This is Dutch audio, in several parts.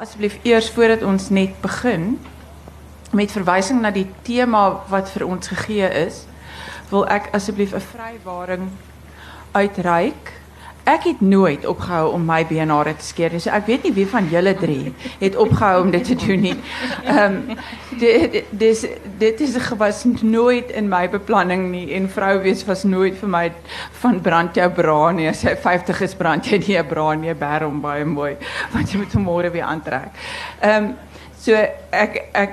Asseblief eers voordat ons net begin met verwysing na die tema wat vir ons gegee is, wil ek asseblief 'n vrywaring uitreik. Ik heb nooit opgehouden om mijn BNR te skeren. Dus ik weet niet wie van jullie drie het opgehouden om dit te doen. Nie. Um, dit, dit, dit is, was nooit in mijn beplanning. Nie. En vrouw wees was nooit voor mij van brand jou bra nie. As jy 50 is brand jy nie 'n bra nie, bærom baie mooi. Want je moet vanmorgen weer aantrek. Ehm um, so ek ek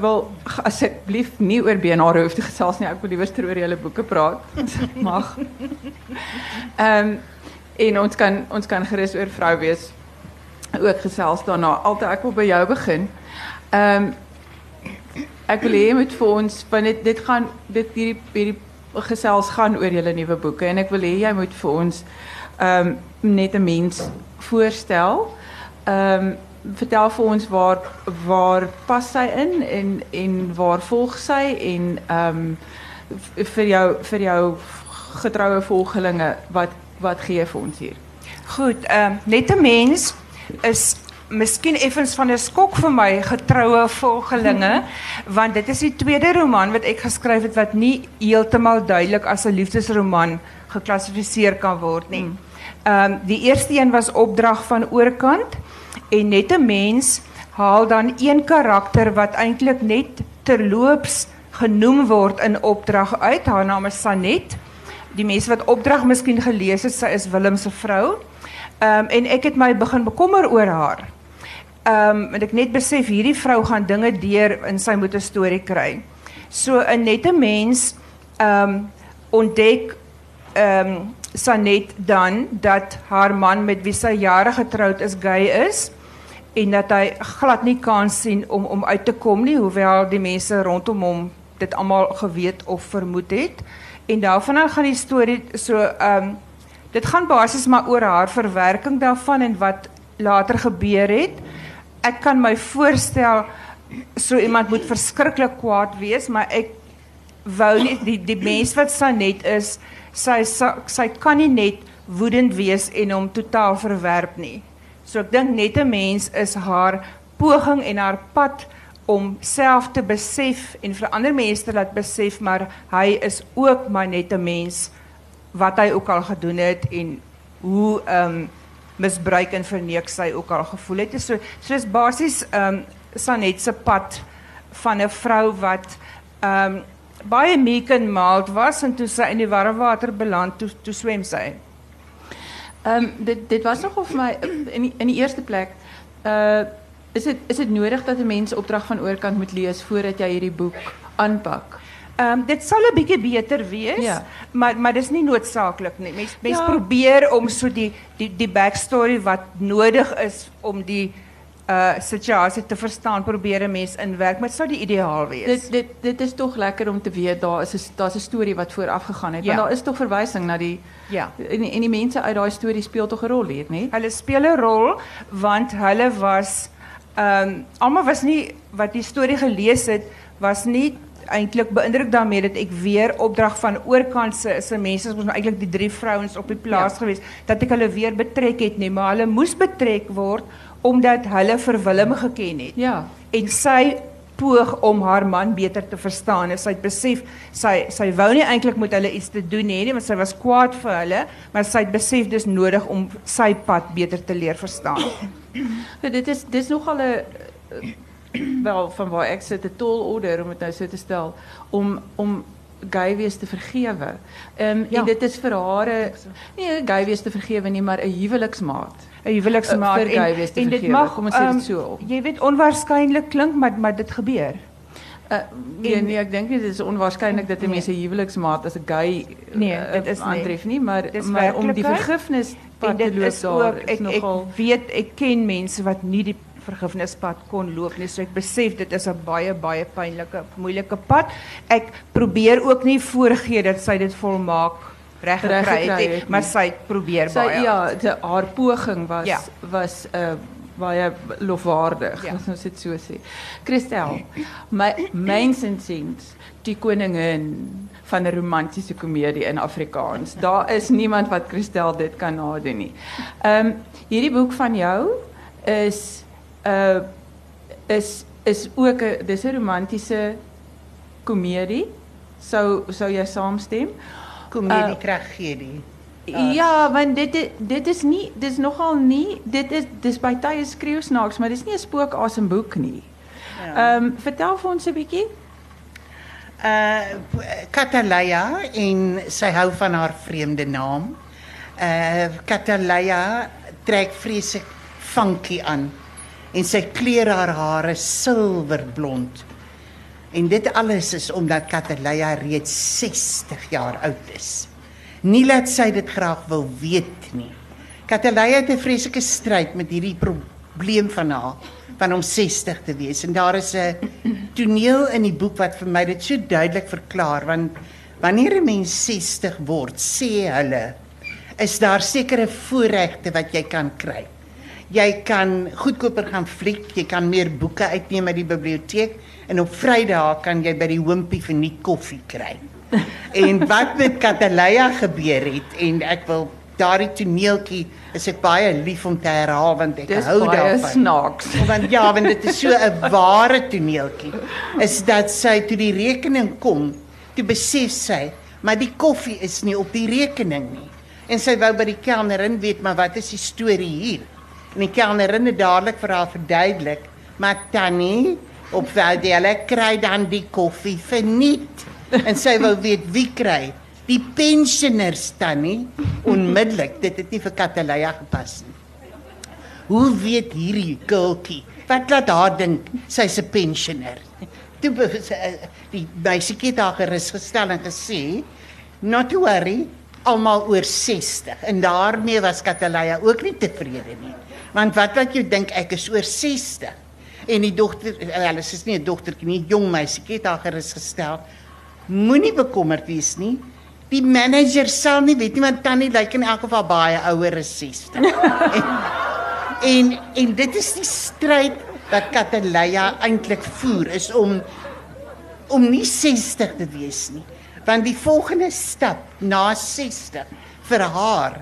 wil asseblief nie oor BNR hoef te gesels nie. Ek wil liewer oor julle boeke praat. Mag. Ehm um, en ons kan ons kan gerus oor vrou wees ook gesels daarna. Altyd ek wil by jou begin. Ehm um, ek wil hê jy moet vir ons van dit dit gaan dit hierdie hierdie gesels gaan oor julle nuwe boeke en ek wil hê jy moet vir ons ehm um, net 'n mens voorstel. Ehm um, vertel vir ons waar waar pas sy in en en waar volg sy en ehm um, vir jou vir jou getroue volgelinge wat wat gee voor ons hier? Goed, ehm net 'n mens is miskien effens van 'n skok vir my getroue volgelinge want dit is die tweede roman wat ek geskryf het wat nie heeltemal duidelik as 'n liefdesroman geklassifiseer kan word nie. Hmm. Ehm die eerste een was Opdrag van Oorkant en net 'n mens haal dan een karakter wat eintlik net terloops genoem word in opdrag uit. Haar naam is Sanet die mense wat opdrag miskien gelees het, sy is Willem se vrou. Ehm um, en ek het my begin bekommer oor haar. Ehm um, en ek net besef hierdie vrou gaan dinge deur in sy moet 'n storie kry. So 'n nette mens ehm um, ontdek ehm um, Sanet dan dat haar man met wie sy jare getroud is gay is en dat hy glad nie kans sien om om uit te kom nie hoewel die mense rondom hom dit almal geweet of vermoed het. En daarvan gaan die storie so ehm um, dit gaan basies maar oor haar verwerking daarvan en wat later gebeur het. Ek kan my voorstel so iemand moet verskriklik kwaad wees, maar ek wou nie die die mens wat Sanet is, sy sy kan nie net woedend wees en hom totaal verwerp nie. So ek dink net 'n mens is haar poging en haar pad om self te besef en vir ander mense te besef maar hy is ook maar net 'n mens wat hy ook al gedoen het en hoe ehm um, misbruik en verneek sy ook al gevoel het. So soos basies ehm um, Sanet se pad van 'n vrou wat ehm um, baie meek en was en toe sy in die warm water beland toe toe. Ehm um, dit dit was nog of my in in die eerste plek uh is het is het nodig dat 'n mens opdrag van oorkant moet lees voordat jy hierdie boek aanpak? Ehm um, dit sal 'n bietjie beter wees, ja. maar maar dis nie noodsaaklik nie. Mens mens ja. probeer om so die die die backstory wat nodig is om die uh situasie te verstaan, probeer 'n mens inwerk, maar dit sou die ideaal wees. Dit dit dit is tog lekker om te weet daar is 'n daar's 'n storie wat vooraf gegaan het. Ja. Want daar is tog verwysing na die ja. en en die mense uit daai storie speel tog 'n rol hier, né? Hulle speel 'n rol want hulle was Ehm um, almal was nie wat die storie gelees het was nie eintlik beïndruk daarmee dat ek weer opdrag van oorkant se se mense was nou eintlik die drie vrouens op die plaas ja. gewees dat ek hulle weer betrek het nie maar hulle moes betrek word omdat hulle vir Willem geken het. Ja. En sy poog om haar man beter te verstaan. En sy het besef sy sy wou nie eintlik met hulle iets te doen hê nie, want sy was kwaad vir hulle, maar sy het besef dis nodig om sy pad beter te leer verstaan. Dit is dis nogal 'n wel van waar ek sit 'n tol order om dit nou so te stel om om gay wees te vergewe. Ehm um, ja. en dit is vir haar nie gay wees te vergewe nie, maar 'n huweliksmaat. 'n Huweliksmaat uh, en, wees te en dit mag kom ons um, sê dit ehm, so op. Jy weet onwaarskynlik klink, maar maar dit gebeur. Uh, nee, en, nee, ek dink dit is onwaarskynlik dat 'n nee. mens 'n huweliksmaat as 'n gay nee, dit is aantref nie, maar maar om die vergifnis loop daar is ek, nogal ek weet ek ken mense wat nie die vergifnispad kon loop nie. So ek besef dit is 'n baie baie pynlike, moeilike pad. Ek probeer ook nie voorgee dat sy dit volmaak reg gekry het, het, maar sy probeer sy, baie. Ja, de, haar poging was ja. was 'n uh, baie lofwaardig, ja. as ons dit so sê. Christel, my myns insiens die koningin van 'n romantiese komedie in Afrikaans. Daar is niemand wat Christel dit kan nadoen nie. Ehm um, hierdie boek van jou is uh is is ook 'n dis 'n romantiese komedie. Sou sou jy saamstem? Komedie tragedie. Ja, want dit is, dit is nie dis nogal nie dit is dis by tye skreeusnaaks, maar dis nie 'n spookasem boek nie. Ehm um, vertel vir ons 'n bietjie. Uh Catalaya en sy hou van haar vreemde naam. Uh Catalaya trek vreeslik funky aan en sy kleur haar hare silverblond. En dit alles is omdat Catalaya reeds 60 jaar oud is. Nie laat sy dit graag wil weet nie. Catalaya het 'n vreeslike stryd met hierdie probleem van haar van om 60 te wees en daar is 'n toneel in die boek wat vir my dit so duidelik verklaar want wanneer 'n mens 60 word sê hulle is daar sekere voorregte wat jy kan kry. Jy kan goedkoper gaan fliek, jy kan meer boeke uitneem uit die biblioteek en op Vrydae kan jy by die Wimpie vir nie koffie kry. en wat met Catalaya gebeur het en ek wil daardie toneeltjie is ek baie lief om te herhaal want ek Dis hou baie daarvan. snaaks. Want ja, want dit is so 'n ware toneeltjie. Is dat sy toe die rekening kom, toe besef sy, maar die koffie is nie op die rekening nie. En sy wou by die kelnerin weet, maar wat is die storie hier? En die kelnerin het dadelik vir haar verduidelik, maar Tannie, op Valdela kry dan die koffie verniet. En sy wou weet wie kry? Die pensioners Tannie. Onmiddellik, dit het nie vir Catalaya gepas nie. Hoe weet hierdie girltjie? Wat laat haar dink sy's 'n pensioner? Toe eh, die meisietjie het haar gerus gestel en gesê, "Not to worry, almal oor 60." En daarmee was Catalaya ook nie tevrede nie. Want wat wat jy dink ek is oor 60? En die dogter, wel, sy is nie 'n dogtertjie nie, jong meisietjie het haar gerus gestel. Moenie bekommerd wees nie. Die manager sal nie weet nie want Tannie lyk in elk geval baie ouer as 60. En en dit is die stryd wat Catalaya eintlik voer is om om nie 60 te wees nie. Want die volgende stap na 60 vir haar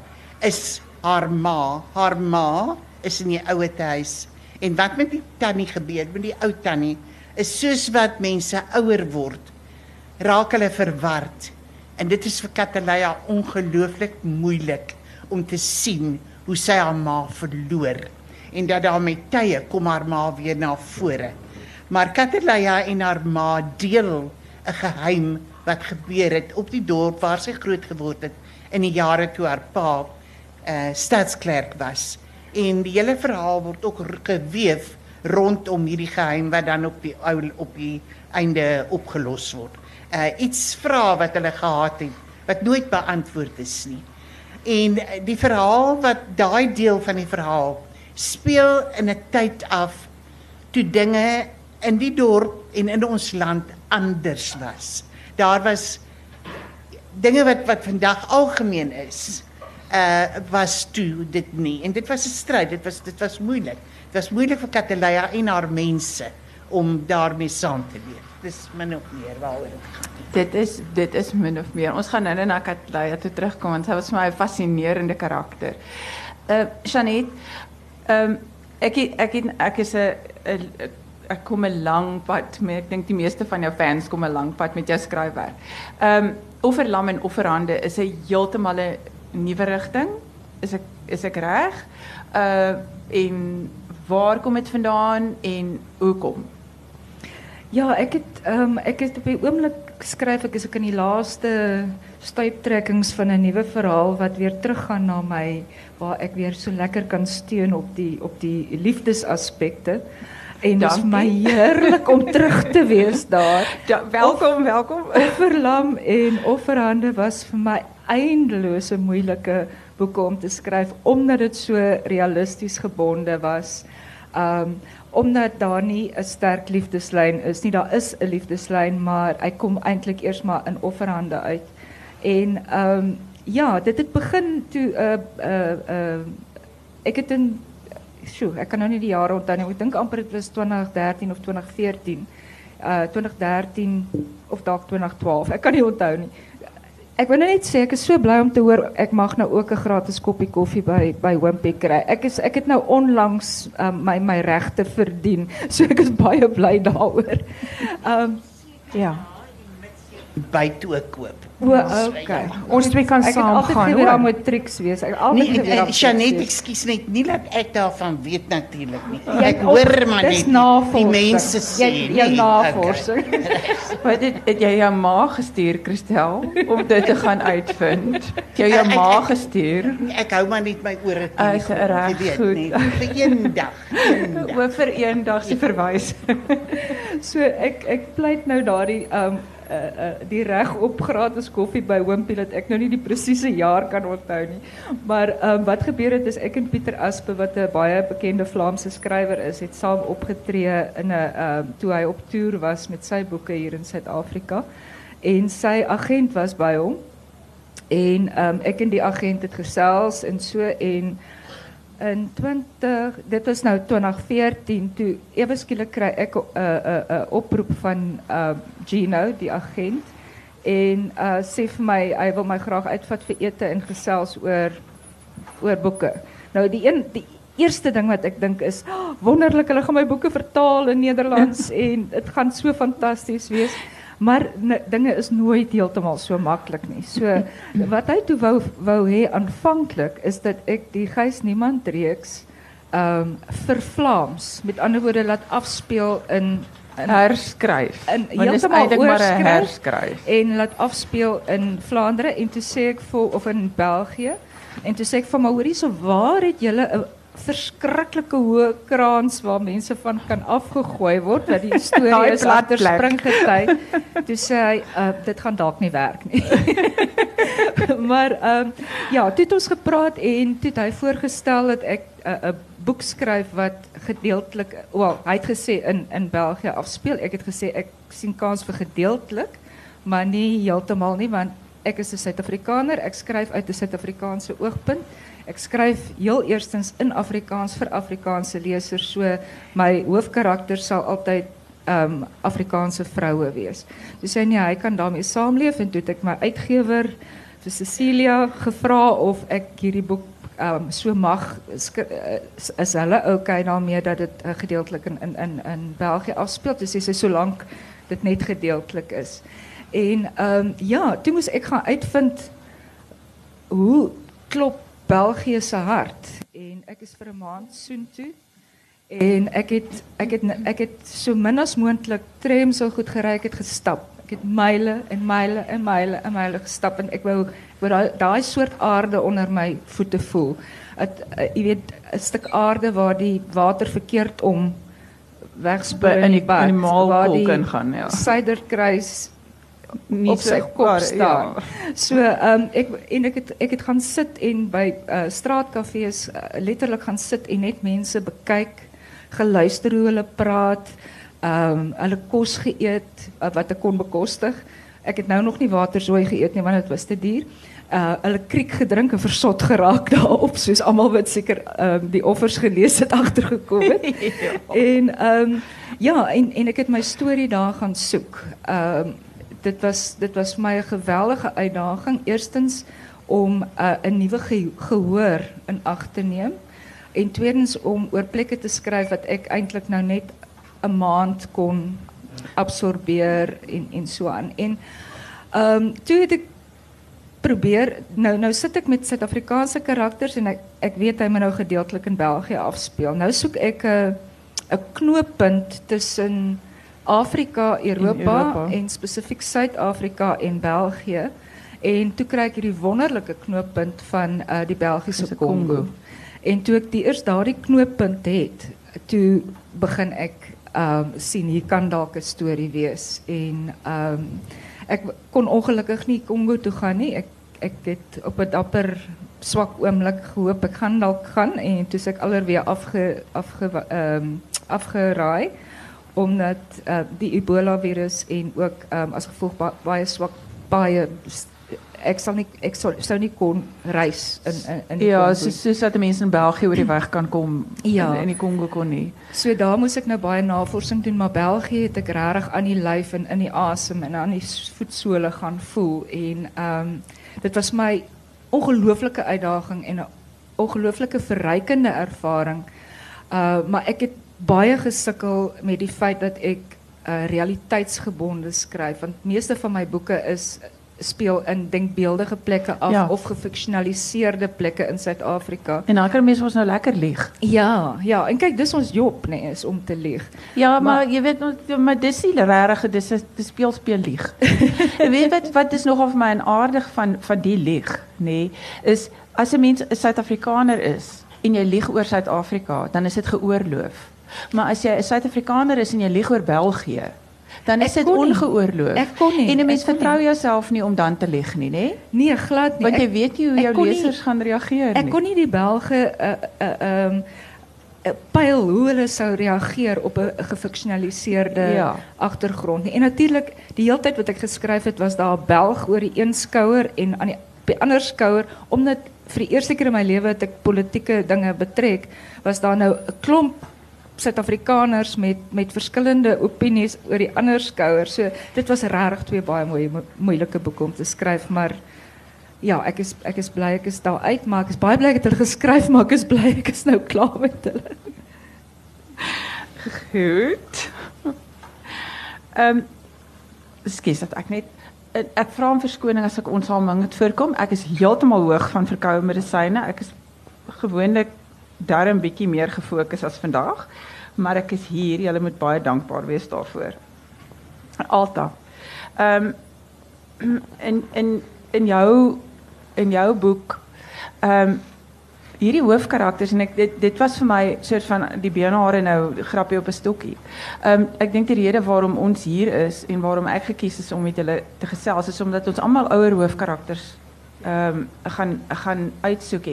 is haar ma. Haar ma is in die ouete huis. En wat met die tannie gebeur met die ou tannie is soos wat mense ouer word, raak hulle verward. En dit is vir Catalaya ongelooflik moeilik om te sien hoe sy haar ma verloor en dat daar met tye kom haar ma weer na vore. Maar Catalaya en haar ma deel 'n geheim wat gebeur het op die dorp waar sy groot geword het in die jare toe haar pa uh stadsklerk was. En die hele verhaal word ook geweef rondom hierdie geheim wat dan op die ou op die einde opgelos word. Uh iets vra wat hulle gehad het wat nooit beantwoord is nie. En eh, die verhaal wat daai deel van die verhaal speel in 'n tyd af toe dinge in die dorp en in ons land anders was. Daar was dinge wat wat vandag algemeen is. Uh was toe dit nie en dit was 'n stryd. Dit was dit was moeilik. Dit was moeilik vir Catalaya en haar mense om daarmee saam te leef. Dis min of meer waaroor dit is dit is min of meer. Ons gaan nou na Katleya toe terugkom want sy was vir my 'n fascinerende karakter. Uh Janet, ehm um, ek ek ek is 'n- ek kom 'n lang pad met ek dink die meeste van jou fans kom 'n lang pad met jou skryfwerk. Ehm um, Offerlam en Offerhande is 'n heeltemal 'n nuwe rigting. Is ek is ek reg? Uh en waar kom dit vandaan en hoekom? Ja, ek het ehm ek het op die oomblik skryf ek is ek in die laaste stuiptrekkings van 'n nuwe verhaal wat weer teruggaan na my waar ek weer so lekker kan steun op die op die liefdesaspekte. En dit is vir my heerlik om terug te wees daar. Ja, welkom, welkom. Offerlam en Offerhande was vir my eindelose moeilike boeke om te skryf omdat dit so realisties gebonde was. Um omdat daar nie 'n sterk liefdeslyn is nie. Daar is 'n liefdeslyn, maar hy kom eintlik eers maar in Offerhande uit. En um ja, dit het begin toe uh uh uh ek het in Sjoe, ek kan nou nie die jare onthou nie. Ek dink amper dit was 2013 of 2014. Uh 2013 of dalk 2012. Ek kan nie onthou nie. Ek wil nou net sê ek is so bly om te hoor ek mag nou ook 'n gratis koppie koffie by by Wimpy kry. Ek is ek het nou onlangs um, my my regte verdien. So ek is baie bly daaroor. Ehm um, ja. by toe koop. O, okay. Ons twee kan Ek het saam altyd gaan geweet daar moet triks wees. Ek het altyd Nee, geweet daar eh, Janet, ekskuus net, nie dat ek daarvan weet natuurlik nie. Jy Ek het hoor maar dis net die- navorsing. die mense sê. Jy jou nee, navorsing. Wat het, het jy jou ma gestuur, Christel, om dit te gaan uitvind? Het Jy jou Ek- ma ek- gestuur. Okay. Ek hou maar net my ore toe. Is reg, goed. Vir eendag. eendag. Oor vir eendag se verwys. So ek ek pleit nou daardie um uh, uh, die reg op gratis koffie by Wimpy dat ek nou nie die presiese jaar kan onthou nie. Maar um wat gebeur het is ek en Pieter Aspe wat 'n baie bekende Vlaamse skrywer is, het saam opgetree in 'n um toe hy op toer was met sy boeke hier in Suid-Afrika. En sy agent was by hom. En um ek en die agent het gesels en so en in 20 dit was nou 2014 toe ewe skielik kry ek 'n uh, 'n uh, uh, oproep van uh, Gino die agent en uh, sê vir my hy wil my graag uitvat vir ete en gesels oor oor boeke. Nou die een die eerste ding wat ek dink is oh, wonderlik hulle gaan my boeke vertaal in Nederlands en dit gaan so fantasties wees. Maar ne, dinge is nooit heeltemal so maklik nie. So wat hy toe wou wou hê aanvanklik is dat ek die Gys Niemand reeks ehm um, vir Vlaams, met ander woorde laat afspeel in in Herskryf. In- heeltemal maar 'n oorskryf. herskryf. en laat afspeel in Vlaanderen en toe sê ek vir of in België en toe sê ek van maar hoorie so waar het julle 'n verskriklike hoë kraans waar mense van kan afgegooi word wat die storie Daai is later. Toe sê hy uh, dit gaan dalk nie werk nie. maar ehm um, ja, toe het ons gepraat en toe het hy voorgestel dat ek 'n uh, 'n boek skryf wat gedeeltelik wel, hy het gesê in in België afspeel. Ek het gesê ek sien kans vir gedeeltelik, maar nie heeltemal nie want ek is 'n Suid-Afrikaner. Ek skryf uit 'n Suid-Afrikaanse oogpunt. Ek skryf heel eerstens in Afrikaans vir Afrikaanse lesers. So my hoofkarakter sal altyd ehm um, Afrikaanse vroue wees. Dis hy nee, hy kan daarmee saamleef en toe het ek my uitgewer vir Cecilia gevra of ek hierdie boek ehm um, so mag skri- eh, is, is hulle okay daarmee dat dit uh, gedeeltelik in in in in België afspeel. Dis sy solank dit net gedeeltelik is. En ehm um, ja, toe moes ek gaan uitvind hoe klop België se hart. En ek is vir 'n maand soontoe en ek het ek het ek het so min as moontlik tram so goed gery ek het gestap. Ek het myle en myle en myle en myle gestap en ek wou ek wou daai soort aarde onder my voete voel. Het uh, jy weet 'n stuk aarde waar die water verkeerd om wegspoel in die bad in die waar die ingaan, ja. Suiderkruis Nie op sy so kop staan. ja. So ehm ek en ek het ek het gaan sit en by uh, straatkafees uh, letterlik gaan sit en net mense bekyk, geluister hoe hulle praat, ehm hulle kos geëet uh, wat ek kon bekostig. Ek het nou nog nie waterzooi geëet nie want dit was te duur. Uh hulle kriek gedrink en versot geraak daarop soos almal wat seker ehm die offers gelees het agtergekom het. En ehm ja, en en ek het my storie daar gaan soek. Ehm dit was dit was 'n geweldige uitdaging. Eerstens om uh, 'n nuwe ge gehoor in ag te neem en tweedens om oor plekke te skryf wat ek eintlik nou net 'n maand kon absorbeer en en so aan. En ehm toe probeer nou nou sit ek met Suid-Afrikaanse karakters en ek weet hy moet nou gedeeltelik in België afspeel. Nou soek ek 'n 'n knooppunt tussen Afrika, Europa, Europa. en spesifiek Suid-Afrika en België. En toe kry ek hierdie wonderlike knooppunt van uh, die Kongo. Kongo. En toe ek die eers daardie knooppunt het, toe begin ehm um, sien hier kan dalk 'n storie wees en ehm um, kon ongelukkig nie Kongo toe gaan nie. Ek ek het op 'n dapper swak oomblik gehoop ek gaan dalk gaan en toe is ek alweer afge afge ehm um, afgeraai omdat uh, die Ebola virus en ook ehm um, as gevolg ba baie swak baie ek sal nie ek sou, sou nie kon reis in in, in die Ja, soos soos dat mense in België oor die weg kan kom. Ja. In, in die Kongo kon nie. So daar moes ek nou baie navorsing doen, maar België het ek regtig aan die lyf en in die asem en aan die voetsole gaan voel en ehm dit was my ongelooflike uitdaging en 'n ongelooflike verrykende ervaring. Uh maar ek het baie gesukkel met die feit dat ek uh realiteitsgebonde skryf want meeste van my boeke is speel in denkbeeldige plekke af Ja. of gefiksionaliseerde plekke in Suid-Afrika. En kan mense ons nou lekker lieg. Ja, ja, en kyk dis ons job nê nee, is om te lieg. Ja, maar, Maar- jy weet nog maar dis nie regtig dis is dis speel speel lieg. Weet wat wat is nogal vir my aardig van van die lieg, nê, nee, is as 'n mens 'n Suid-Afrikaner is en jy lieg oor Suid-Afrika, dan is dit geoorloof. Maar as jy 'n Suid-Afrikaner is en jy lieg oor België, dan is dit ongeoorloof. Ek kon nie, En 'n mens vertrou jouself nie om dan te lieg nie, nê? Nee, glad nie. Want jy Ek- weet nie hoe jou nie- lesers gaan reageer nie. Ek kon nie die Belge uh uh um uh, pyl hoe hulle sou reageer op 'n gefiksionaliseerde Ja. agtergrond nie. En natuurlik, die hele tyd wat ek geskryf het, was daar 'n Belg oor die een skouer en aan die, die ander skouer omdat vir die eerste keer in my lewe het ek politieke dinge betrek, was daar nou 'n klomp Suid-Afrikaners met met verskillende opinies oor die ander skouer. So dit was regtig twee baie mooi mo moeilike boeke om te skryf, maar ja, ek is ek is bly ek is daar uit, maar ek is baie bly ek het hulle geskryf, maar ek is bly ek is nou klaar met hulle. Goed. Ehm um, skus dat ek net eh, ek vra om verskoning as ek onsaamhang het voorkom. Ek is heeltemal hoog van verkoue medisyne. Ek is gewoonlik darm bietjie meer gefokus as vandag, maar ek is hier. Julle moet baie dankbaar wees daarvoor. Alta. Ehm um, in in jou in jou boek ehm um, hierdie hoofkarakters en ek dit dit was vir my soort van die benehare nou grappie op 'n stokkie. Ehm um, ek dink die waarom ons hier is en waarom ek gekies is om met julle te gesels is omdat ons almal ouer hoofkarakters ehm gaan gaan uitsoek.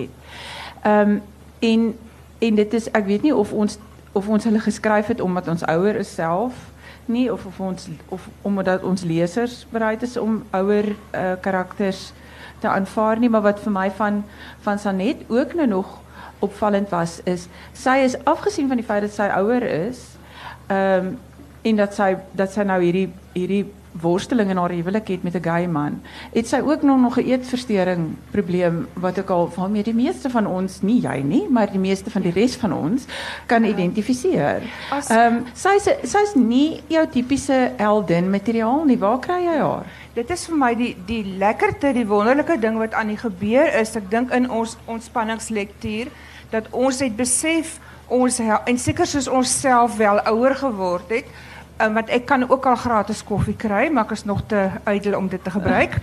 Ehm en en dit is ek weet nie of ons of ons hulle geskryf het omdat ons ouer is self nie of of ons of omdat ons lesers bereid is om ouer uh, karakters te aanvaar nie, maar wat vir my van van Sanet ook nou nog opvallend was is sy is afgesien van die feit dat sy ouer is, ehm en dat sy dat sy nou hierdie hierdie worsteling in haar huwelik het met 'n gay man. Het sy ook nog nog 'n eetversteuring probleem wat ook al waarmee die meeste van ons, nie jy nie, maar die meeste van die res van ons kan identifiseer. Ehm um, sy's sy's nie jou tipiese heldin materiaal nie. Waar kry jy haar? Dit is vir my die die lekkerte, die wonderlike ding wat aan die gebeur is. Ek dink in ons ontspanningslektuur dat ons het besef ons en seker soos ons self wel ouer geword het. Um, want ek kan ook al gratis koffie kry, maar ek is nog te ydel om dit te gebruik.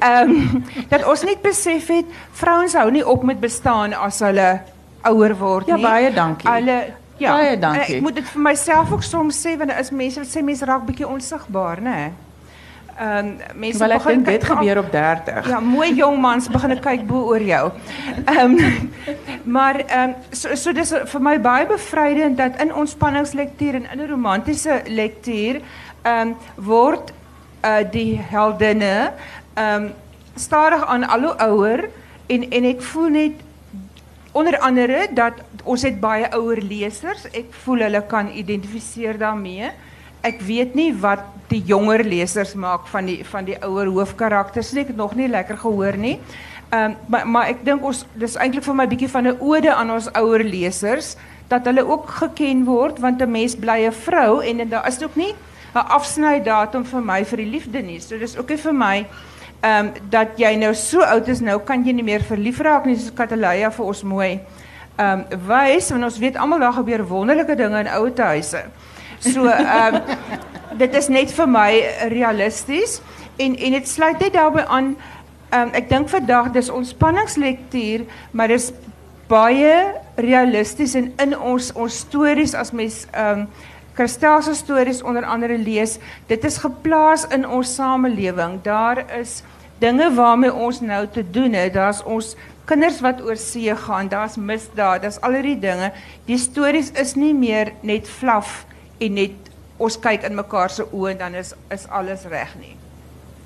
Ehm dat ons net besef het vrouens hou nie op met bestaan as hulle ouer word Ja, baie dankie. Hulle ja, Baie dankie. Ek moet dit vir myself ook soms sê want daar is mense wat sê mense raak bietjie onsigbaar, né? Ehm mense Wel ek begin dit gebeur op 30. Ja, mooi jong mans begin kyk bo oor jou. Ehm maar ehm so so dis vir my baie bevrydend dat in ontspanningslektuur en in 'n romantiese lektuur ehm word uh die heldinne ehm stadig aan al hoe ouer en en ek voel net onder andere dat ons het baie ouer lesers. Ek voel hulle kan identifiseer daarmee. Ek weet nie wat die jonger lesers maak van die van die ouer hoofkarakters nie. Ek het nog nie lekker gehoor nie. Ehm maar maar ek dink ons dis eintlik vir my bietjie van 'n ode aan ons ouer lesers dat hulle ook geken word want 'n mens bly 'n vrou en, en daar is ook nie 'n afsnydatum vir my vir die liefde nie. So dis ook nie vir my ehm um, dat jy nou so oud is nou kan jy nie meer verlief raak nie soos Kataleya vir ons mooi ehm um, wys want ons weet almal daar gebeur wonderlike dinge in ouete huise. So ehm um, dit is net vir my realisties en en dit sluit net daarbey aan ehm um, ek dink vandag dis ontspanningslektuur maar dis baie realisties en in ons ons stories as mens ehm um, Christel se stories onder andere lees, dit is geplaas in ons samelewing. Daar is dinge waarmee ons nou te doen het. Daar's ons kinders wat oor see gaan, daar's misdaad, daar's al hierdie dinge. Die stories is nie meer net flaf en net ons kyk in mekaar se oë en dan is is alles reg nie.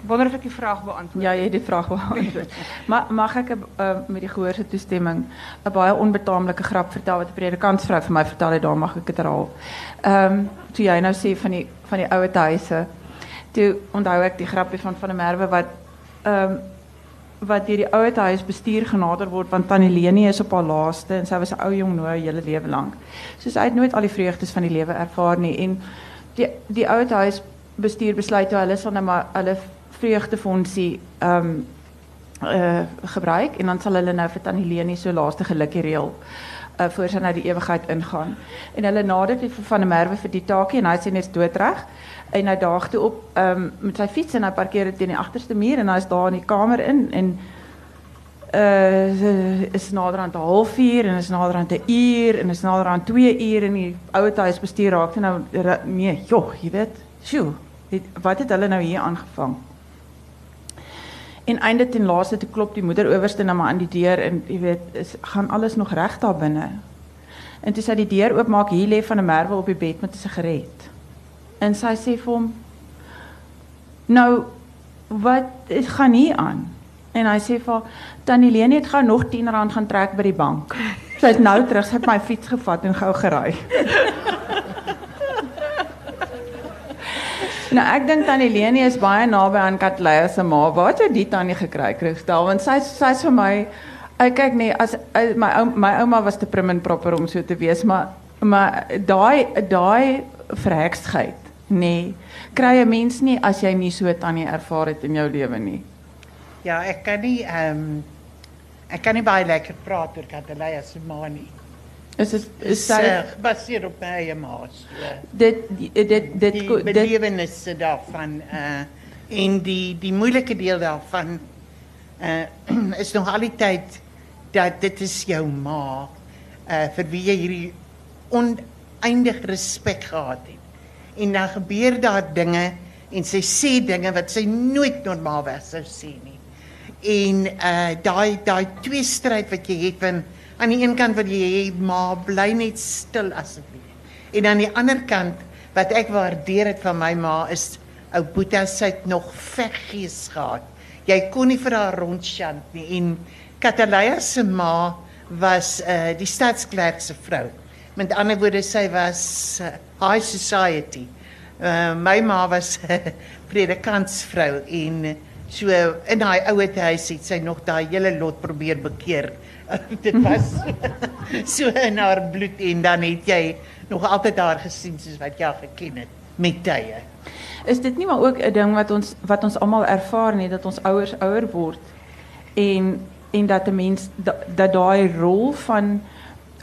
Wonder of ek die vraag beantwoord. Ja, jy het die vraag beantwoord. maar mag ek uh, met die gehoor se toestemming 'n baie onbetaamlike grap vertel wat 'n predikantsvrou vir my vertel het, daar mag ek dit herhaal. Ehm um, toe jy nou sê van die van die ouer huise. Toe onthou ek die grapie van van der Merwe wat ehm um, wat deur die ouer huis bestuur genader word want Tannie Leni is op haar laaste en sy was 'n ou jong nou hele lewe lank. So sy het nooit al die vreugdes van die lewe ervaar nie en die die ouer huis bestuur besluit toe hulle sal nou maar hulle vreugdefondsie ehm um, uh, gebruik en dan sal hulle nou vir Tannie Leni so laaste gelukkie reël uh, voor sy na die ewigheid ingaan. En hulle nader vir van der Merwe vir die taakie en hy sê net doodreg en hy daag op um, met sy fiets en hy parkeer dit teen die agterste muur en hy is daar in die kamer in en uh is nader aan 'n halfuur en is nader aan 'n uur en is nader aan 2 uur en die ouer huis bestuur raak nou nee, joh, jy weet, sjoe, wat het hulle nou hier aangevang? En einde ten laaste toe klop die moeder owerste nou maar aan die deur en jy weet, is gaan alles nog reg daar binne. En toe sy die deur oopmaak, hier lê van 'n merwe op die bed met 'n sigaret. En sy sê vir hom: "Nou, wat is gaan hier aan?" En hy sê vir Tannie Leni het gou nog 10 rand gaan trek by die bank. Sy het nou terug, sy het my fiets gevat en gou gery. nou ek dink Tannie Leni is baie naby aan Katleya se ma. Waar het sy die tannie gekry, Kristal? Want sy sy's vir my ek kyk nee, as my ou my ouma was te prim en proper om so te wees, maar maar daai daai verheksheid Nee, kry 'n mens nie as jy nie so tannie ervaar het in jou lewe nie. Ja, ek kan nie ehm um, ek kan nie baie lekker praat oor Katalaya se ma nie. Is dit is sy gebaseer op my eie ma. So. Dit dit dit dit die belewennisse daarvan uh en die die moeilike deel daarvan uh is nog al die tyd dat dit is jou ma uh vir wie jy hierdie oneindige respek gehad het en dan gebeur daar dinge en sy sê dinge wat sy nooit normaalweg sou sê nie. En uh daai daai twee stryd wat jy het van aan die een kant wat jy hê maar bly net stil asseblief. En aan die ander kant wat ek waardeer het van my ma is ou Boeta sy het nog veggees gehad. Jy kon nie vir haar rondchant nie en Katalaya se ma was uh die stadsklerk se vrou. Met ander woorde sy was uh, high society. Uh, my ma was 'n predikantsvrou en so in daai ouete huis het sy nog daai hele lot probeer bekeer. Dit was so in haar bloed en dan het jy nog altyd daar gesien soos wat jy geken het met tye. Is dit nie maar ook 'n ding wat ons wat ons almal ervaar nie dat ons ouers ouer word en en dat 'n mens dat daai rol van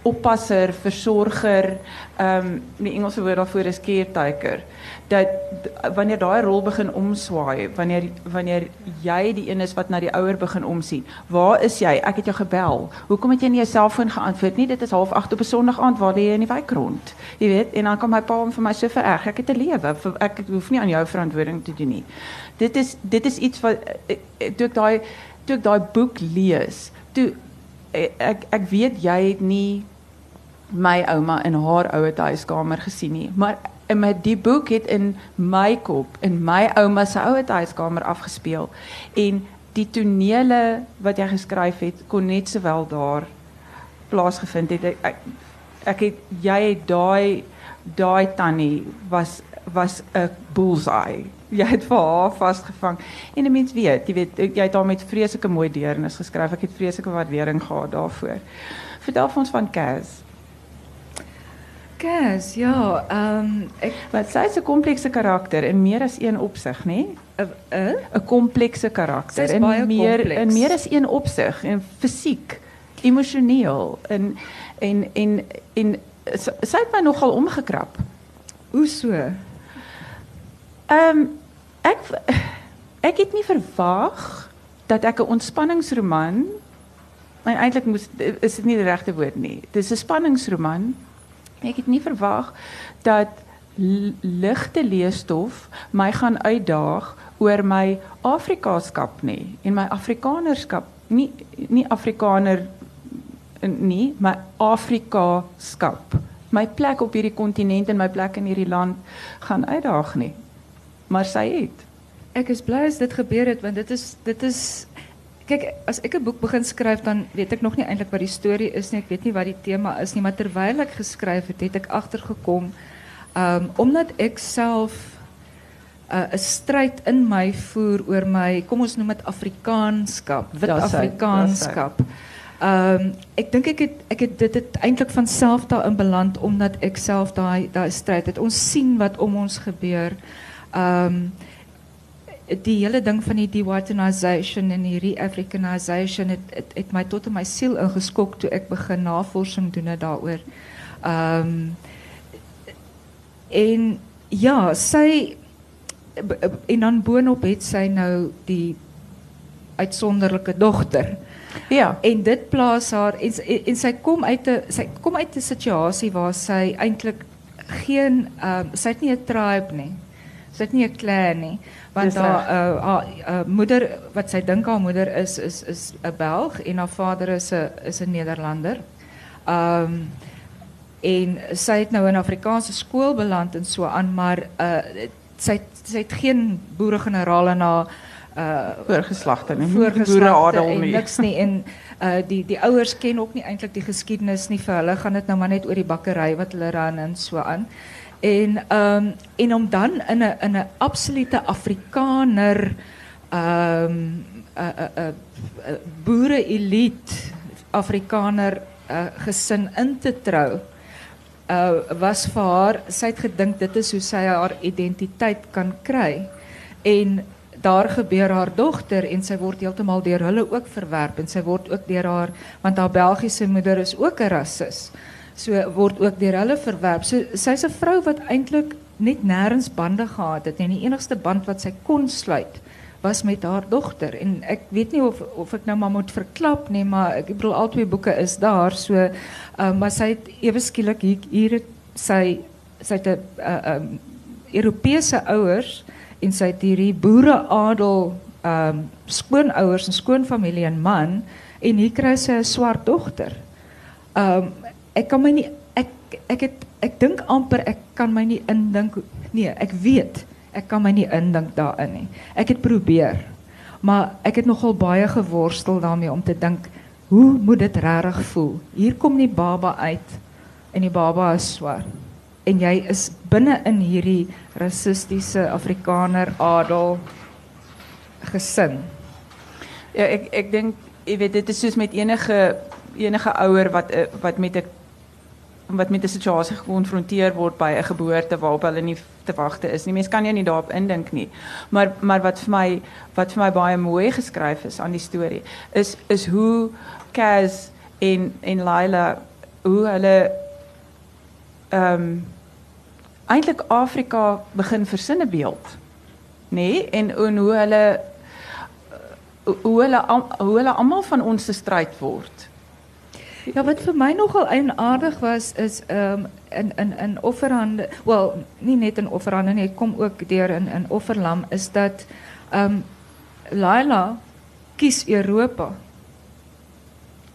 oppasser, versorger, ehm um, die Engelse woord daarvoor is caretaker. Dat wanneer daai rol begin omswaai, wanneer wanneer jy die een is wat na die ouer begin omsien. Waar is jy? Ek het jou gebel. Hoekom het jy nie jou selfoon geantwoord nie? Dit is 08:30 op 'n Sondag aand waar jy in die wijk rond. Jy weet, en dan kom my pa om vir my so vererg. Ek het 'n lewe. Ek hoef nie aan jou verantwoording te doen nie. Dit is dit is iets wat toe ek daai toe ek daai boek lees. Toe ek ek weet jy het nie my ouma in haar ouer huiskamer gesien nie, maar met die boek het in my kop in my ouma se ouer huiskamer afgespeel en die tonele wat jy geskryf het kon net sowel daar plaasgevind het. Ek ek het jy het daai daai tannie was was 'n bullseye. Jy het vir haar vasgevang. En 'n mens weet, jy weet jy het haar met vreeslike mooi deernis geskryf. Ek het vreeslike waardering gehad daarvoor. Vertel ons van Cas. Cas, ja, ehm um, ek wat sy is 'n komplekse karakter in meer as een opsig, nê? 'n 'n 'n komplekse karakter in meer complex. in meer as een opsig en fisiek, emosioneel en en en en sy het my nogal omgekrap. Hoe so? Ehm um, ek ek het nie verwag dat ek 'n ontspanningsroman maar eintlik moes is dit nie die regte woord nie. Dis 'n spanningsroman. Ek het nie verwag dat ligte leesstof my gaan uitdaag oor my Afrikaskap nie en my Afrikanerskap nie nie Afrikaner nie maar Afrikaskap. My plek op hierdie kontinent en my plek in hierdie land gaan uitdaag nie maar sy het ek is bly as dit gebeur het want dit is dit is kyk as ek 'n boek begin skryf dan weet ek nog nie eintlik wat die storie is nie. Ek weet nie wat die tema is nie, maar terwyl ek geskryf het, het ek agtergekom um, omdat ek self 'n uh, 'n stryd in my voer oor my kom ons noem dit Afrikaanskap, wit Afrikaanskap. Um, ek dink ek het ek het dit het eintlik van self daarin beland omdat ek self daai daai stryd het. Ons sien wat om ons gebeur. Um, die hele ding van die de-whitenisation en die re-africanization het, het het my tot in my siel ingeskok toe ek begin navorsing doen daaroor. Ehm um, en ja, sy en dan boonop het sy nou die uitsonderlike dogter. Ja. En dit plaas haar en, en, en sy kom uit 'n sy kom uit 'n situasie waar sy eintlik geen ehm um, sy het nie 'n tribe nie. Het nie 'n clan nie. Want Dis haar uh, haar uh, moeder wat sy dink haar moeder is is is 'n Belg en haar vader is 'n is 'n Nederlander. Ehm um, en sy het nou in Afrikaanse skool beland en so aan, maar uh sy sy het geen boeregenerale na uh Voorgeslagte nie. voorgeslagte nie. niks nie en uh die die ouers ken ook nie eintlik die geskiedenis nie vir hulle gaan dit nou maar net oor die bakkery wat hulle ran en so aan. En ehm en om dan in 'n in 'n absolute Afrikaner ehm um, 'n 'n 'n 'n boere elite Afrikaner uh, gesin in te trou uh, was vir haar sy het gedink dit is hoe sy haar identiteit kan kry en daar gebeur haar dogter en sy word heeltemal deur hulle ook verwerp en sy word ook deur haar want haar Belgiese moeder is ook 'n rassis. So word ook deur hulle verwerp. So sy's 'n vrou wat eintlik net nêrens bande gehad het en die enigste band wat sy kon sluit was met haar dogter en ek weet nie of of ek nou maar moet verklap nie maar ek bedoel al twee boeke is daar so uh, maar sy het ewe skielik hier, hier het sy sy het 'n uh, um, Europese ouers en sy het hierdie boereadel um, skoonouers en skoonfamilie en man en hier kry sy 'n swart dogter. Um, ek kan my nie ek ek het ek dink amper ek kan my nie indink nee, ek weet ek kan my nie indink daarin nie. Ek het probeer. Maar ek het nogal baie geworstel daarmee om te dink hoe moet dit regtig voel? Hier kom die baba uit en die baba is swart en jy is binne in hierdie rassistiese Afrikaner adel gesin. Ja, ek ek dink jy weet dit is soos met enige enige ouer wat eh, wat met 'n wat met 'n situasie gekonfronteer word by 'n geboorte waarop hulle nie te wagte is nie. Mens kan jou nie daarop indink nie. Maar maar wat vir my wat vir my baie mooi geskryf is aan die storie is is hoe Kaz en en Laila hoe hulle ehm um, eintlik Afrika begin versinne beeld. Nê? Nee? En en hoe hulle hoe hulle hoe hulle almal van ons se stryd word. Ja, wat vir my nogal eienaardig was is um, in in in offerhande, wel, nie net in offerhande nie, dit kom ook deur in in offerlam is dat um, Laila kies Europa.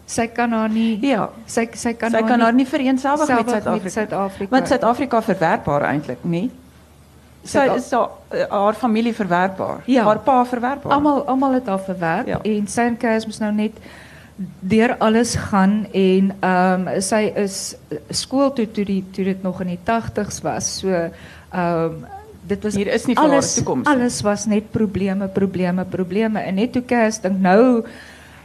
Sy kan haar nie Ja, sy sy kan sy kan haar nie vereenselwig met Suid-Afrika. Suid-Afrika. Want Suid-Afrika verwerp haar eintlik, nie? Sy is haar, haar familie verwerp haar. Ja. Haar pa verwerp haar. Almal almal het haar verwerp Ja. en sy en moes nou net deur alles gaan en ehm um, sy is skool toe toe die toe dit nog in die 80s was. So ehm um, dit was Hier is nie vir haar alles toekoms alles was net probleme, probleme, probleme en net toe Kees dink nou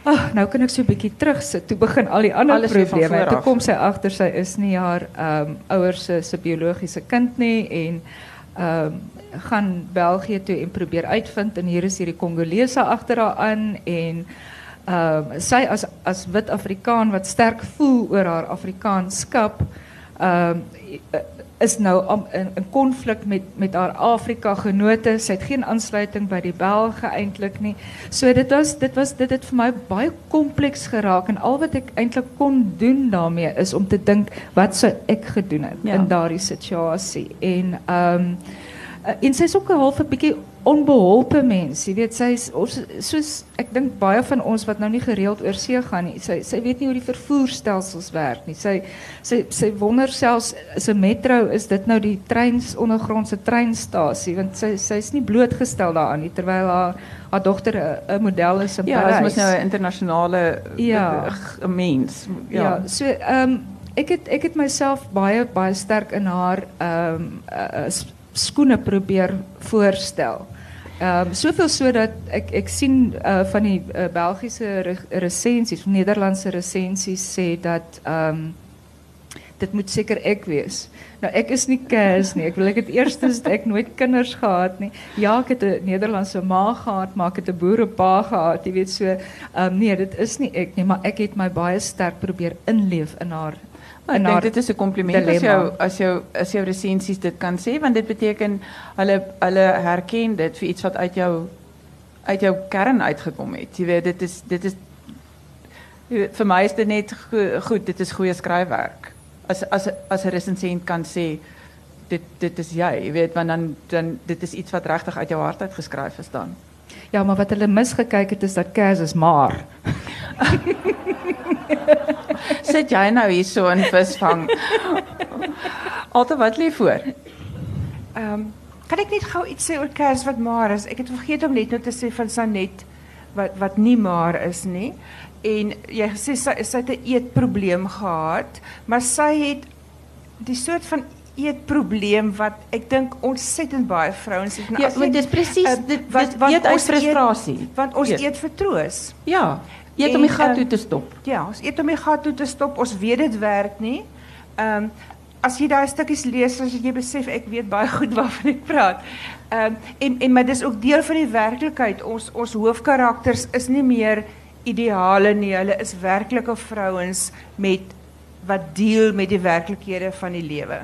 Ag, nou kan ek so 'n bietjie terugsit. Toe begin al die ander Alles probleme. Toe kom sy agter sy is nie haar ehm um, ouers se se biologiese kind nie en ehm um, gaan België toe en probeer uitvind en hier is hierdie Kongolese agter haar aan en ehm um, sy as as wit Afrikaan wat sterk voel oor haar Afrikaanskap ehm um, is nou in konflik met met haar Afrika genote. Sy het geen aansluiting by die Belge eintlik nie. So dit was dit was dit het vir my baie kompleks geraak en al wat ek eintlik kon doen daarmee is om te dink wat sou ek gedoen het Ja. in daardie situasie. En ehm um, en sy's ook 'n half 'n bietjie onbeholpe mens. Jy weet sy is ons soos ek dink baie van ons wat nou nie gereeld oor see gaan nie. Sy sy weet nie hoe die vervoerstelsels werk nie. Sy sy sy wonder selfs is 'n metro is dit nou die treins ondergrondse treinstasie want sy sy's nie blootgestel daaraan nie terwyl haar haar dogter 'n model is in Ja, Parys. dit mos nou 'n internasionale Ja. eh, mens. Ja, Ja. so ehm ek het ek het myself baie baie sterk in haar ehm uh, skoene probeer voorstel. Um, soveel so dat ek ek sien uh, van die Belgiese re resensies, Nederlandse resensies sê dat um, dit moet seker ek wees. Nou ek is nie Cas nie. Ek wil het eerstens ek nooit kinders gehad nie. Ja, ek het 'n Nederlandse ma gehad, maar ek het 'n boerepa gehad. Jy weet so, ehm um, nee, dit is nie ek nie, maar ek het my baie sterk probeer inleef in haar ek haar dink dit is 'n kompliment as dilemma. jou as jou as jou resensies dit kan sê want dit beteken hulle hulle herken dit vir iets wat uit jou uit jou kern uitgekom het. Jy weet dit is dit is vir my is dit net go, goed, dit is goeie skryfwerk. As as as 'n resensent kan sê dit dit is jy, jy weet want dan dan dit is iets wat regtig uit jou hart uit geskryf is dan. Ja, maar wat hulle misgekyk het is dat Cas is maar. Sit jy nou hier so in visvang? Altyd wat lê voor? Ehm kan ek net gou iets sê oor Kers wat maar is? Ek het vergeet om net nou te sê van Sanet wat wat nie maar is nie. En jy gesê sy sy het 'n eetprobleem gehad, maar sy het die soort van eetprobleem wat ek dink ontsettend baie vrouens het. Nou, Ja, want dis presies eh, dit wat- dit eet uit eet- frustrasie. Want ons Eet. eet vir troos. Ja, eet om En, die gat ehm, toe te stop. Ja, ons eet om die gat toe te stop. Ons weet dit werk nie. Ehm as jy daai stukkies lees, as jy besef ek weet baie goed waarvan ek praat. Ehm en en maar dis ook deel van die werklikheid. Ons ons hoofkarakters is nie meer ideale nie. Hulle is werklike vrouens met wat deel met die werklikhede van die lewe.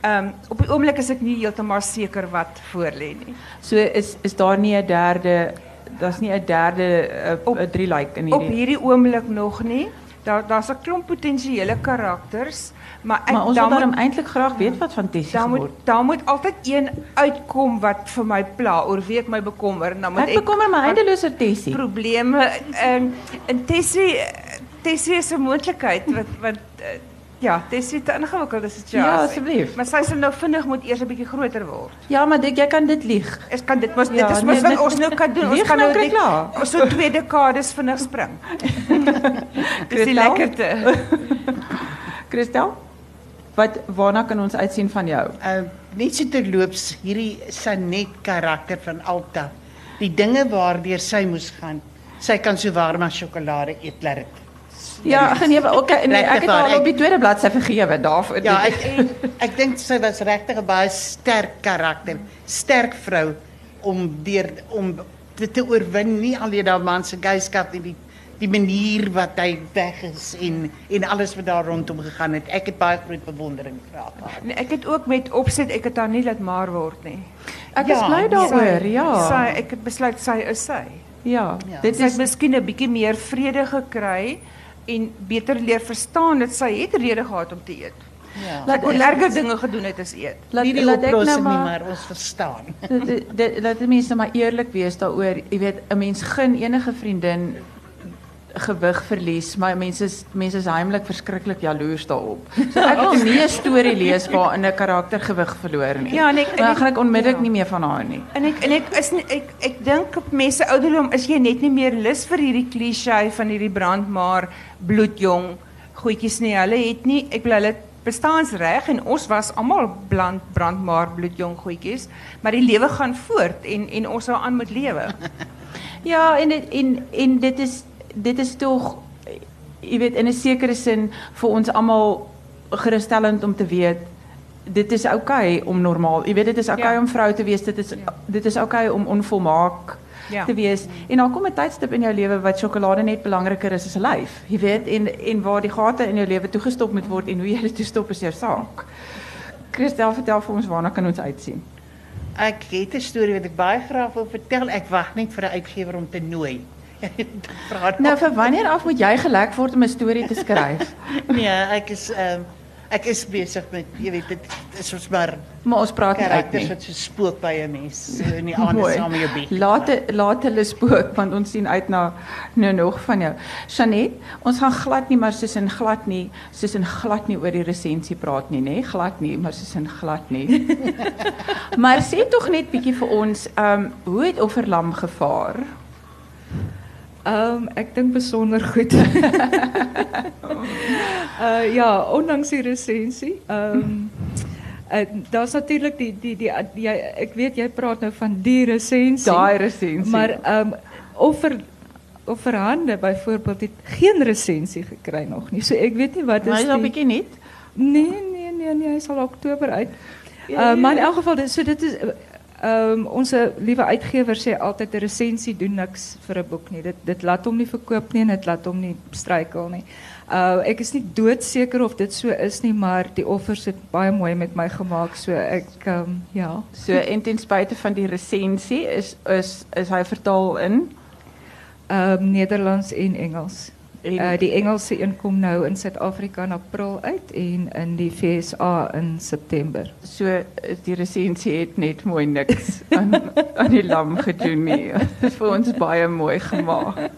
Ehm op die oomblik is ek nie heeltemal seker wat voor lê nie. So is is daar nie 'n derde daar's nie 'n derde Op- 'n drie like in Op hierdie. hierdie oomblik nog nie. Daar daar's 'n klomp potensiële karakters, maar ek Maar ons dan wil daarom eintlik graag weet wat van Tessie Daar moet daar moet altyd een uitkom wat vir my pla oor wie ek my bekommer. Dan moet Ek bekommer my eindeloos oor Tessie. probleme in in Tessie Tessie is 'n moontlikheid wat wat eh, ja, Tessie het 'n ingewikkelde situasie. Ja, asseblief. Maar sy sal nou vinnig moet eers 'n bietjie groter word. Ja, maar dit, jy kan dit lieg. Ek kan dit mos Ja, dit is nee, mos wat dit- ons nou kan doen. Ons kan nou nou kry dit- klaar. ons so twee dekades vinnig spring. Dis die lekkerte. Christel, wat waarna kan ons uitsien van jou? Uh net so terloops hierdie Sanet karakter van Alta. Die dinge waardeur sy moes gaan. Sy kan so warm as sjokolade eet laat dit. Ja, nee, okay, nee, ek het al op die tweede bladsy vergewe daarvoor. Ja, ek ek dink sy was regtig 'n baie sterk karakter, sterk vrou om deur om dit te oorwin, nie alleen haar man se geyskap nie, die die manier wat hy weg is en en alles wat daar rondom gegaan het. Ek het baie groot bewondering vir haar gehad. Nee, ek het ook met opset ek het haar nie laat maar word nie. ek Ja, is bly nee. daaroor, ja. Sy ek het besluit sy is sy. Ja, Ja. dit is miskien 'n bietjie meer vrede gekry en beter leer verstaan dat sy het rede gehad om te eet. Ja. Laat erger dinge gedoen het as eet. laat, nie die laat ek nou nie, maar maar ons verstaan. dit- laat mense maar eerlik wees daaroor. Jy weet, 'n mens gun enige vriendin gewig verlies, maar mense is mense is heimlik verskriklik jaloers daarop. So ek het nie 'n storie lees waarin 'n karakter gewig verloor nie. Ja, en ek- en maar dan ek- gaan ek onmiddellik ja. nie meer van haar nie. En ek en ek is nie, ek ek dink op mense ouderdom is jy net nie meer lus vir hierdie klise van hierdie brandmaar bloedjong goedjies nie. Hulle het nie ek wil hulle bestaansreg en ons was almal brand brandmaar bloedjong goedjies, maar die lewe gaan voort en en ons sou aan moet lewe. Ja, en dit en en dit is dit is tog jy weet in 'n sekere sin vir ons almal gerusstellend om te weet dit is oukei okay om normaal. Jy weet dit is oukei okay Ja. om vrou te wees. Dit is dit is oukei okay om onvolmaak Ja. te wees. En dan kom 'n tydstip in jou lewe wat sjokolade net belangriker is as 'n lyf. Jy weet en en waar die gate in jou lewe toegestop moet word en hoe jy dit toestop is jou saak. Christel, vertel vir ons waarna kan ons uitsien? Ek het 'n storie wat ek baie graag wil vertel. Ek wag net vir 'n uitgewer om te nooi. Praat Nou vir wanneer af moet jy gelek word om 'n storie te skryf? Nee, ek is ehm Ek is besig met jy weet dit is ons maar Maar ons praat nie uit nie. wat so spook by 'n mens so in die aande saam met jou bed. Laat laat hulle spook want ons sien uit na nou nog van jou. Janet, ons gaan glad nie maar soos in glad nie, soos in glad nie oor die resensie praat nie, nê? Glad nie, maar soos in glad nie. maar sê tog net bietjie vir ons, ehm um, hoe het Offerlam gevaar? Um, ek dink besonder goed. uh, ja, ondanks die recensie. Um, uh, daar's natuurlik die die die, die jy, ek weet jy praat nou van die recensie. Daai resensie. Maar ehm um, offer offerhande byvoorbeeld het geen resensie gekry nog nie. So ek weet nie wat maar is is al die bietjie net. Nee, nee, nee, nee, hy sal Oktober uit. Uh, maar in elk geval dit so dit is ehm um, ons liewe uitgewer sê altyd 'n resensie doen niks vir 'n boek nie. Dit dit laat hom nie verkoop nie en dit laat hom nie struikel nie. Uh ek is nie doodseker of dit so is nie, maar die offers het baie mooi met my gemaak. So ek ehm um, ja. So en ten spyte van die resensie is is is hy vertaal in Ehm um, Nederlands en Engels. En- Uh, die Engelse een kom nou in Suid-Afrika in April uit en in die VSA in September. So eh, die resensie het net mooi niks aan aan die lam gedoen nie. Dit vir ons baie mooi gemaak.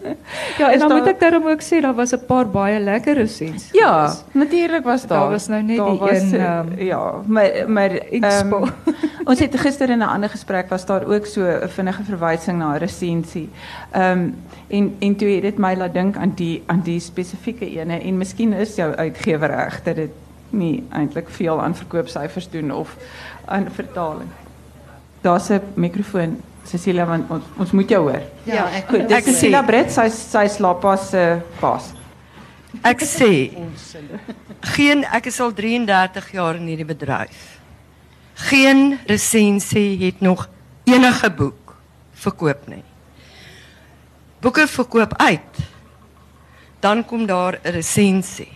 Ja, en Is dan daar- moet ek daarom ook sê daar was 'n paar baie lekker resensies. Ja, natuurlik was daar. Daar was nou net die een, eh, ehm, ja, maar maar inspo. ehm, ons het gister in 'n ander gesprek was daar ook so 'n vinnige verwysing na 'n resensie. Ehm um, en en toe het dit my laat dink aan die aan die spesifieke ene en miskien is jou uitgewer reg dat dit nie eintlik veel aan verkoopsyfers doen of aan vertaling. Daar's 'n mikrofoon. Cecilia want ons, ons moet jou hoor. Ja, ek Goed, dis Cecilia Brett, sy sy slaapas se baas. Ek sê geen ek is al 33 jaar in hierdie bedryf. Geen resensie het nog enige boek verkoop nie. Boeke verkoop uit. Dan kom daar 'n resensie.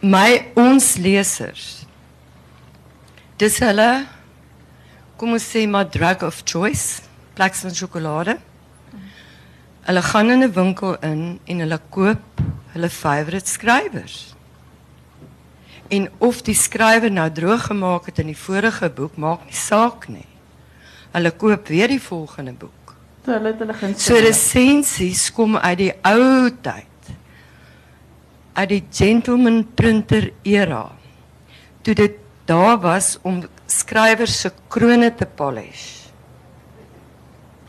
My ons lesers. Dis hulle kom ons sê maar drug of choice, plaks van sjokolade. Hulle gaan in 'n winkel in en hulle koop hulle favourite skrywers. En of die skrywer nou droog gemaak het in die vorige boek maak nie saak nie. Hulle koop weer die volgende boek. So hulle het hulle gunsteling. So resensies kom uit die ou tyd. Uit die gentleman printer era. Toe dit daar was om skrywers se krone te polish.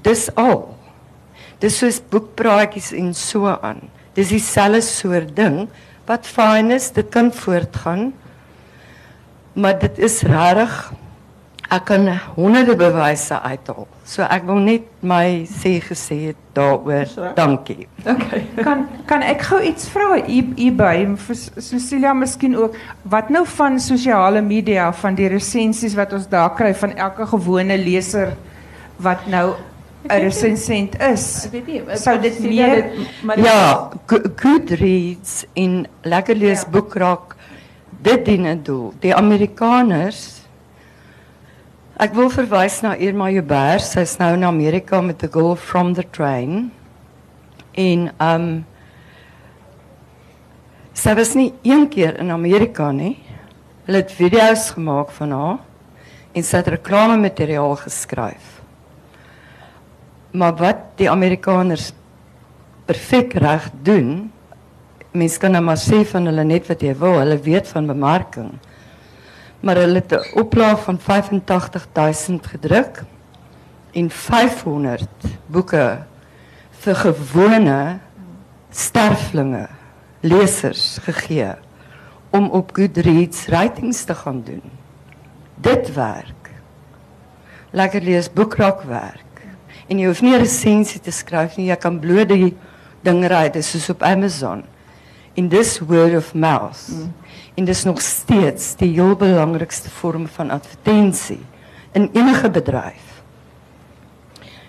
Dis al. Dis soos boekpraatjies en so aan. Dis dieselfde soort ding wat fyn is, dit kan voortgaan. Maar dit is regtig ek kan honderde bewyse uithaal. So ek wil net my sê gesê het daaroor. Dankie. Okay. Kan kan ek gou iets vra hier hierby vir Cecilia miskien ook wat nou van sosiale media van die resensies wat ons daar kry van elke gewone leser wat nou 'n resensent is. Ek weet nie, ek- Sou dit meer- dit- maar Ja, Go- Goodreads en lekker lees Ja. boekrak dit dien 'n doel. Die Amerikaners Ek wil verwys na Irma Joubert. Sy's nou in Amerika met The Girl from the Train. En um sy was nie een keer in Amerika nie. Hulle het video's gemaak van haar en sy het reklamemateriaal geskryf. Maar wat die Amerikaners perfek reg doen, mense kan nou maar sê van hulle net wat jy wil, hulle weet van bemarking. Maar hulle het 'n oplaag van 85000 gedruk en 500 boeke vir gewone sterflinge, lesers gegee om op Goodreads ratings te gaan doen. Dit werk. Lekker lees boekrak werk. En jy hoef nie 'n resensie te skryf nie, jy kan bloot die ding ry, dis soos op Amazon. En dis word of mouth. Mm. En dis nog steeds die heel belangrikste vorm van advertensie in enige bedryf.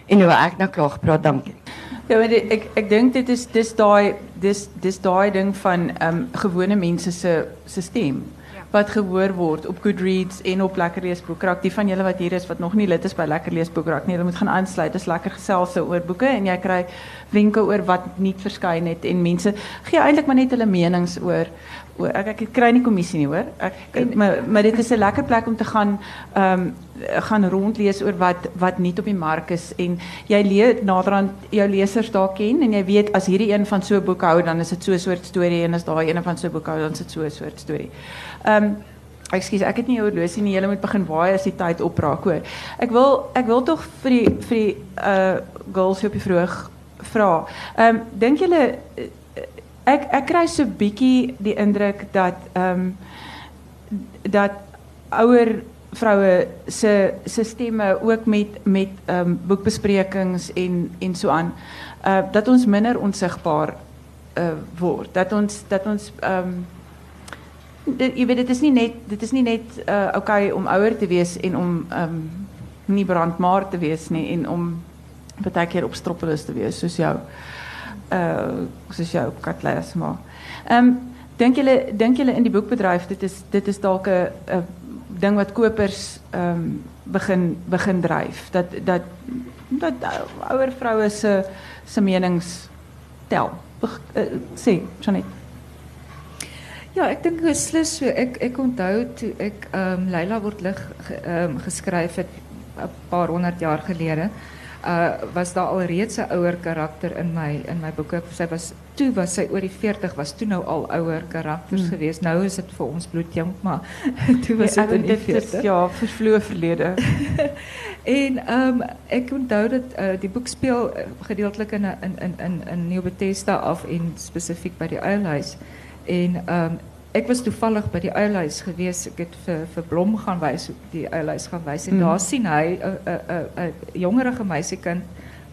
En nou ek nou klaar gepraat, dankie. Ja, maar dit, ek ek dink dit is dis daai dis dis daai ding van ehm um, gewone mense se se stem wat gehoor word op Goodreads en op Lekker Lees Boekrak. Die van julle wat hier is wat nog nie lid is by Lekker Lees Boekrak nie, hulle moet gaan aansluit. Dis lekker gesels oor boeke en jy kry wenke oor wat nie verskyn het en mense gee eintlik maar net hulle menings oor oor ek ek kry nie kommissie nie hoor. Ek maar maar dit is 'n lekker plek om te gaan ehm um, gaan rondlees oor wat wat nie op die mark is en jy leer naderhand jou lesers daar ken en jy weet as hierdie een van so 'n boek hou dan is dit so 'n soort storie en as daai een van so 'n boek hou dan is dit so 'n soort storie. Ehm um, Ekskuus, ek het nie horlosie nie. Julle moet begin waai as die tyd opraak, hoor. Ek wil ek wil tog vir die vir die uh girls op die vroeg vra. Ehm um, dink julle ek ek kry so bietjie die indruk dat ehm dat ouer vroue se se stemme ook met met ehm um, boekbesprekings en en so aan uh dat ons minder onsigbaar uh word. Dat ons dat ons ehm um, dit, jy weet dit is nie net dit is nie net uh okay om ouer te wees en om um, nie brandmaar te wees nie en om baie keer op stroppelis te wees soos jou uh soos jou katles maar. Ehm um, dink julle dink julle in die boekbedryf dit is dit is dalk 'n ding wat kopers ehm um, begin begin dryf dat dat dat ouer vroue se se menings tel. Beg, uh, sê, Janet. Ja, ek dink beslis so. Ek ek onthou toe ek ehm um, Leila word lig ehm um, geskryf het 'n paar honderd jaar gelede. Uh was daar al reeds 'n ouer karakter in my in my boeke. Sy was toe was sy oor die 40 was toe nou al ouer karakters hmm. geweest. Nou is dit vir ons bloedjong, maar toe was dit ja, in die 40. ja, vervloë verlede. en ehm um, ek onthou dat uh, die boek speel gedeeltelik in in in in in Nieuw Bethesda af en spesifiek by die Uilhuis. En ehm um, ek was toevallig by die uilhuis gewees. Ek het vir vir Blom gaan wys, die uilhuis gaan wys en mm. daar sien hy 'n 'n 'n 'n jongerige meisiekind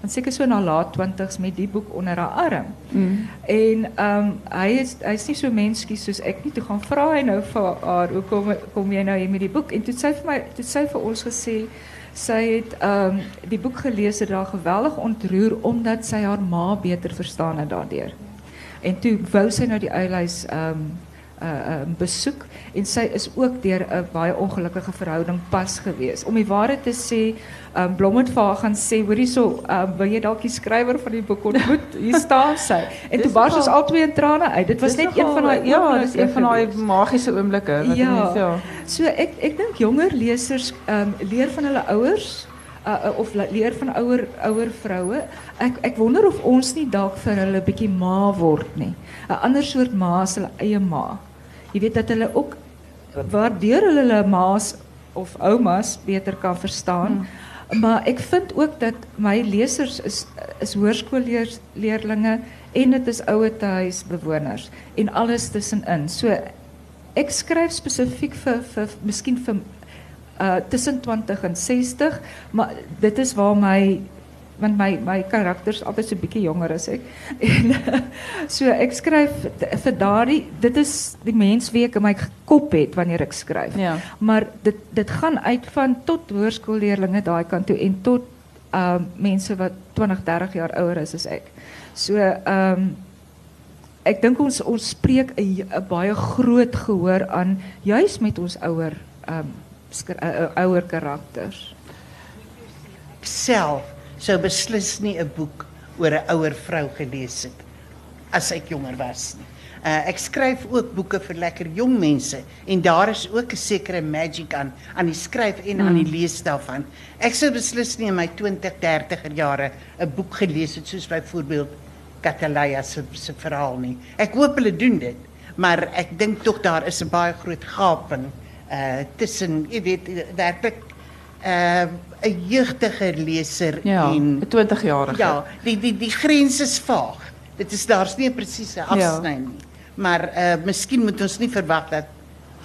van seker so na laat 20s met die boek onder haar arm. Mm. En ehm um, hy is hy's nie so menskie soos ek nie. Toe gaan vra hy nou vir haar, "Hoekom kom jy nou hier met die boek?" En toe sê vir my, toe sê vir ons gesê sy het ehm um, die boek gelees en daar geweldig ontroer omdat sy haar ma beter verstaan het daardeur. En toe wou sy nou die ehm um, uh, besoek en sy is ook deur 'n baie ongelukkige verhouding pas gewees. Om die waarheid te sê, um, Blom haar gaan sê, hoorie so, um, wil jy dalk die skrywer van die boek ontmoet? Hier staan sy. En toe bars ons al twee in trane uit. Dit was net een van daai ja, dis een van daai magiese oomblikke wat ja. Ja. So dink jonger lesers um, leer van hulle ouers. Uh, of leer van ouer ouer vroue. Ek ek wonder of ons nie dalk vir hulle bietjie ma word nie. 'n Ander soort ma as hulle eie ma. Jy weet dat hulle ook waardeur hulle hulle ma's of oumas beter kan verstaan. Hmm. Maar ek vind ook dat my lesers is is hoërskoolleerlinge en dit is ouer huisbewoners en alles tussenin. So ek skryf spesifiek vir vir miskien vir uh tussen 20 en 60, maar dit is waar my want my my karakters altyd so bietjie jonger as ek. En so ek skryf vir daardie dit is die mens wie ek in my kop het wanneer ek skryf. Ja. Maar dit dit gaan uit van tot hoërskoolleerlinge daai kant toe en tot ehm uh, mense wat 20, 30 jaar ouer is as ek. So ehm um, ek dink ons ons spreek 'n baie groot gehoor aan juis met ons ouer ehm um, ouer karakters. Self sou beslis nie 'n boek oor 'n ouer vrou gelees het as ek jonger was nie. Uh, ek skryf ook boeke vir lekker jong mense en daar is ook 'n sekere magic aan aan die skryf en mm. aan die lees daarvan. Ek sou beslis nie in my 20, 30er jare 'n boek gelees het soos byvoorbeeld Catalaya se se verhaal nie. Ek hoop hulle doen dit, maar ek dink tog daar is 'n baie groot gaping tussen, jy weet, werklik uh 'n jeugdiger leser ja, en 'n 20-jarige. Ja, die die die grens is vaag. Dit is daar's nie 'n presiese ja. afsny ja. Maar miskien moet ons nie verwag dat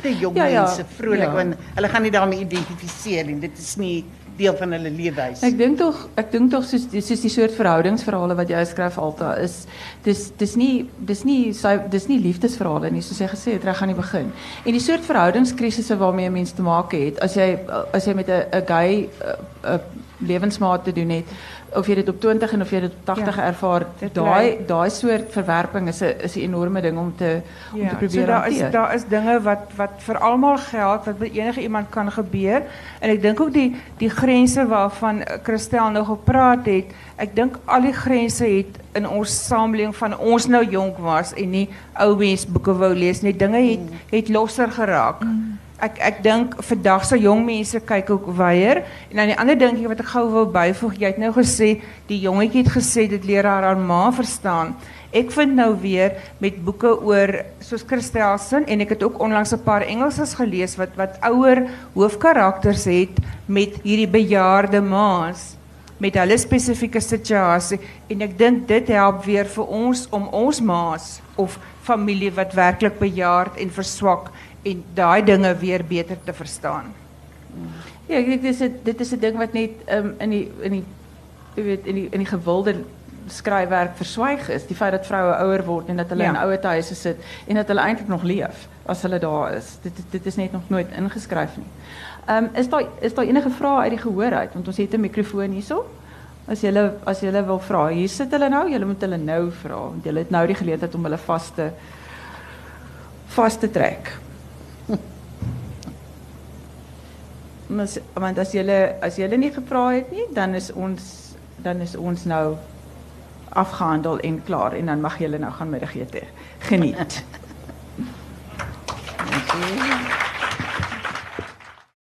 te jong ja, ja. mense vrolik ja. want hulle gaan nie daarmee identifiseer nie. Dit is nie deel van hulle lewenswys. Ek dink tog ek dink tog soos soos die soort verhoudingsverhale wat jy skryf Alta is dis dis nie dis nie sy dis nie liefdesverhale nie soos jy gesê het reg aan die begin. En die soort verhoudingskrisisse waarmee mense te maak het as jy as jy met 'n 'n gay 'n lewensmaat te doen het. Of jy dit op 20 en of jy dit op 80 Ja. ervaar daai daai soort verwerping is 'n is 'n enorme ding om te om te Ja, so probeer daar is daar is dinge wat wat vir almal geld wat met enige iemand kan gebeur. En ek dink ook die die grense waarvan eh, Christel nou gepraat het ek dink al die grense het in ons samelewing van ons nou jonk was en nie ou mens boeke wou lees nie. Dinge het het losser geraak Ek ek dink vandag se jong mense kyk ook weier. En dan die ander dingetjie wat ek gou wil byvoeg jy het nou gesê die jongetjie het gesê dit leer haar haar ma verstaan. Ek vind nou weer met boeke oor soos Christelsen en ek het ook onlangs 'n paar Engelses gelees wat wat ouer hoofkarakters het met hierdie bejaarde ma's met hulle spesifieke situasie. En ek dink dit help weer vir ons om ons ma's of familie wat werklik bejaard en verswak en daai dinge weer beter te verstaan. Ja, ek dink dit is 'n dit is 'n ding wat net um, in die in die jy weet in die in die gewilde skryfwerk verswyg is, die feit dat vroue ouer word en dat hulle Ja. in ouer huise sit en dat hulle eintlik nog leef as hulle daar is. Dit dit is net nog nooit ingeskryf nie. Ehm um, is daar is daar enige vrae uit die gehoor uit want ons het 'n mikrofoon hierso. As jy as jy wil vra, hier sit hulle nou, jy moet hulle nou vra want jy het nou die geleentheid om hulle vas te vas te trek. Mas, want as julle as julle nie gevra het nie, dan is ons dan is ons nou afgehandel en klaar en dan mag julle nou gaan middagete geniet. Dankie.